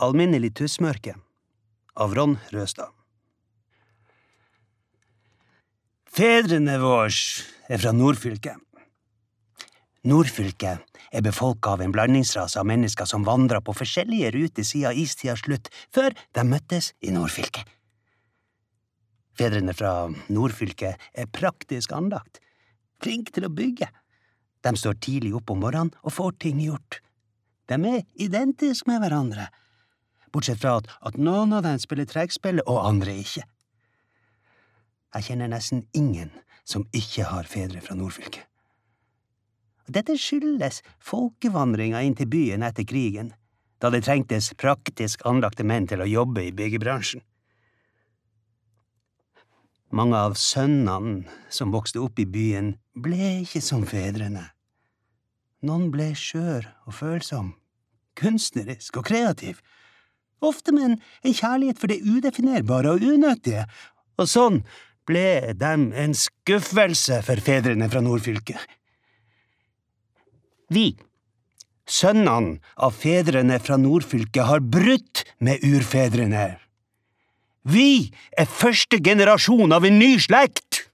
Alminnelig tussmørke av Ron Røstad. Fedrene våre er fra nordfylket. Nordfylket er befolka av en blandingsrase av mennesker som vandra på forskjellige ruter siden istidas slutt, før de møttes i nordfylket. Fedrene fra nordfylket er praktisk anlagt, flinke til å bygge. De står tidlig opp om morgenen og får ting gjort. De er identiske med hverandre, bortsett fra at, at noen av dem spiller trekkspill og andre ikke. Jeg kjenner nesten ingen som ikke har fedre fra nordfylket. Dette skyldes folkevandringa inn til byen etter krigen, da det trengtes praktisk anlagte menn til å jobbe i byggebransjen. Mange av sønnene som vokste opp i byen, ble ikke som fedrene. Noen ble skjør og følsom, kunstnerisk og kreativ, ofte med en, en kjærlighet for det udefinerbare og unyttige, og sånn ble dem en skuffelse for fedrene fra nordfylket. Vi, sønnene av fedrene fra nordfylket, har brutt med urfedrene. Vi er første generasjon av en ny slekt!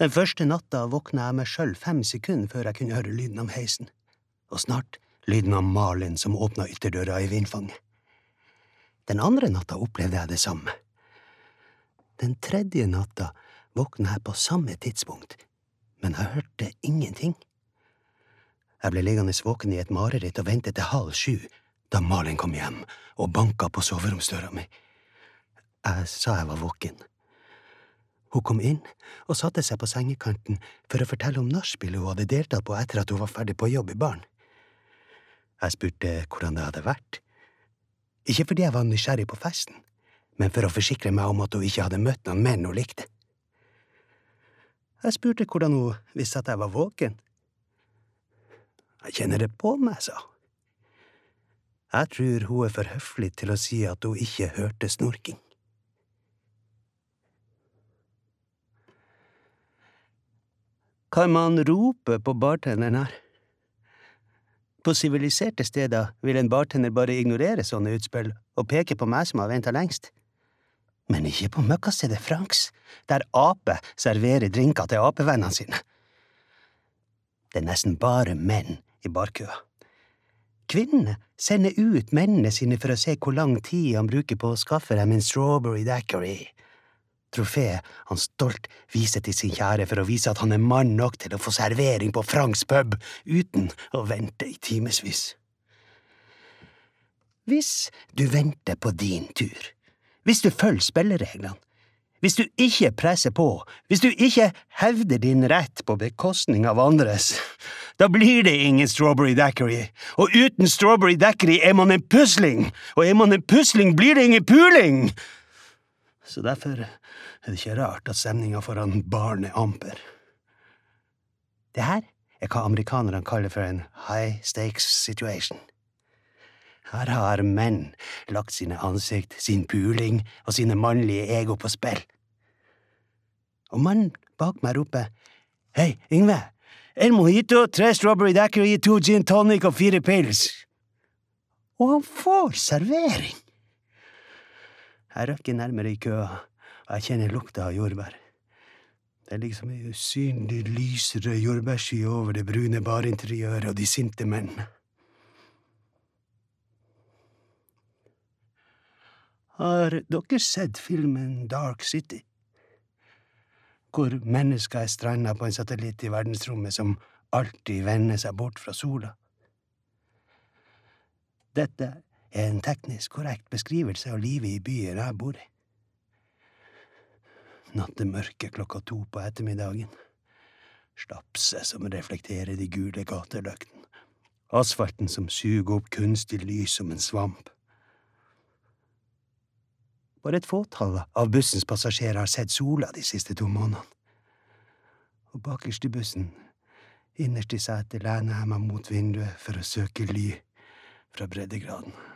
Den første natta våkna jeg meg sjøl fem sekunder før jeg kunne høre lyden av heisen, og snart lyden av Malin som åpna ytterdøra i vindfanget. Den andre natta opplevde jeg det samme. Den tredje natta våkna jeg på samme tidspunkt, men jeg hørte ingenting. Jeg ble liggende våken i et mareritt og ventet til halv sju, da Malin kom hjem og banka på soveromsdøra mi. Jeg sa jeg var våken. Hun kom inn og satte seg på sengekanten for å fortelle om nachspielet hun hadde deltatt på etter at hun var ferdig på jobb i baren. Jeg spurte hvordan det hadde vært. Ikke fordi jeg var nysgjerrig på festen, men for å forsikre meg om at hun ikke hadde møtt noen menn hun likte. Jeg spurte hvordan hun visste at jeg var våken. Jeg kjenner det på meg, sa hun. Jeg tror hun er for høflig til å si at hun ikke hørte snorking. Kan man rope på bartenderen her? På siviliserte steder vil en bartender bare ignorere sånne utspill og peke på meg som har venta lengst. Men ikke på møkkastedet Franks, der ape serverer drinker til apevennene sine. Det er nesten bare menn i barkøa. Kvinnene sender ut mennene sine for å se hvor lang tid han bruker på å skaffe dem en strawberry daiquiri. Trofeet han stolt viser til sin kjære for å vise at han er mann nok til å få servering på Franks pub uten å vente i timevis. Hvis du venter på din tur, hvis du følger spillereglene, hvis du ikke presser på, hvis du ikke hevder din rett på bekostning av andres, da blir det ingen strawberry daiquiri, og uten strawberry daiquiri er man en pusling, og er man en pusling, blir det ingen puling! Så derfor er det ikke rart at stemninga foran baren er amper. Det her er hva amerikanerne kaller for en high stakes situation. Her har menn lagt sine ansikt, sin puling og sine mannlige ego på spill. Og mannen bak meg roper Hei, Yngve, en mojito, tre strawberry daiquiri, to gin tonic og fire pils. Og han får servering! Jeg røkker nærmere i køa, og jeg kjenner lukta av jordbær. Det er liksom ei usynlig lysere jordbærsky over det brune barinteriøret og de sinte mennene. Har dere sett filmen Dark City? Hvor mennesker er stranda på en satellitt i verdensrommet som alltid vender seg bort fra sola? Dette er en teknisk korrekt beskrivelse av livet i byen jeg bor i. Nattemørket klokka to på ettermiddagen. Slapset som reflekterer de gule gatelyktene. Asfalten som suger opp kunstig lys som en svamp. Bare et fåtall av bussens passasjerer har sett sola de siste to månedene. Og bakerst i bussen, innerst i setet, lener jeg meg mot vinduet for å søke ly fra breddegraden.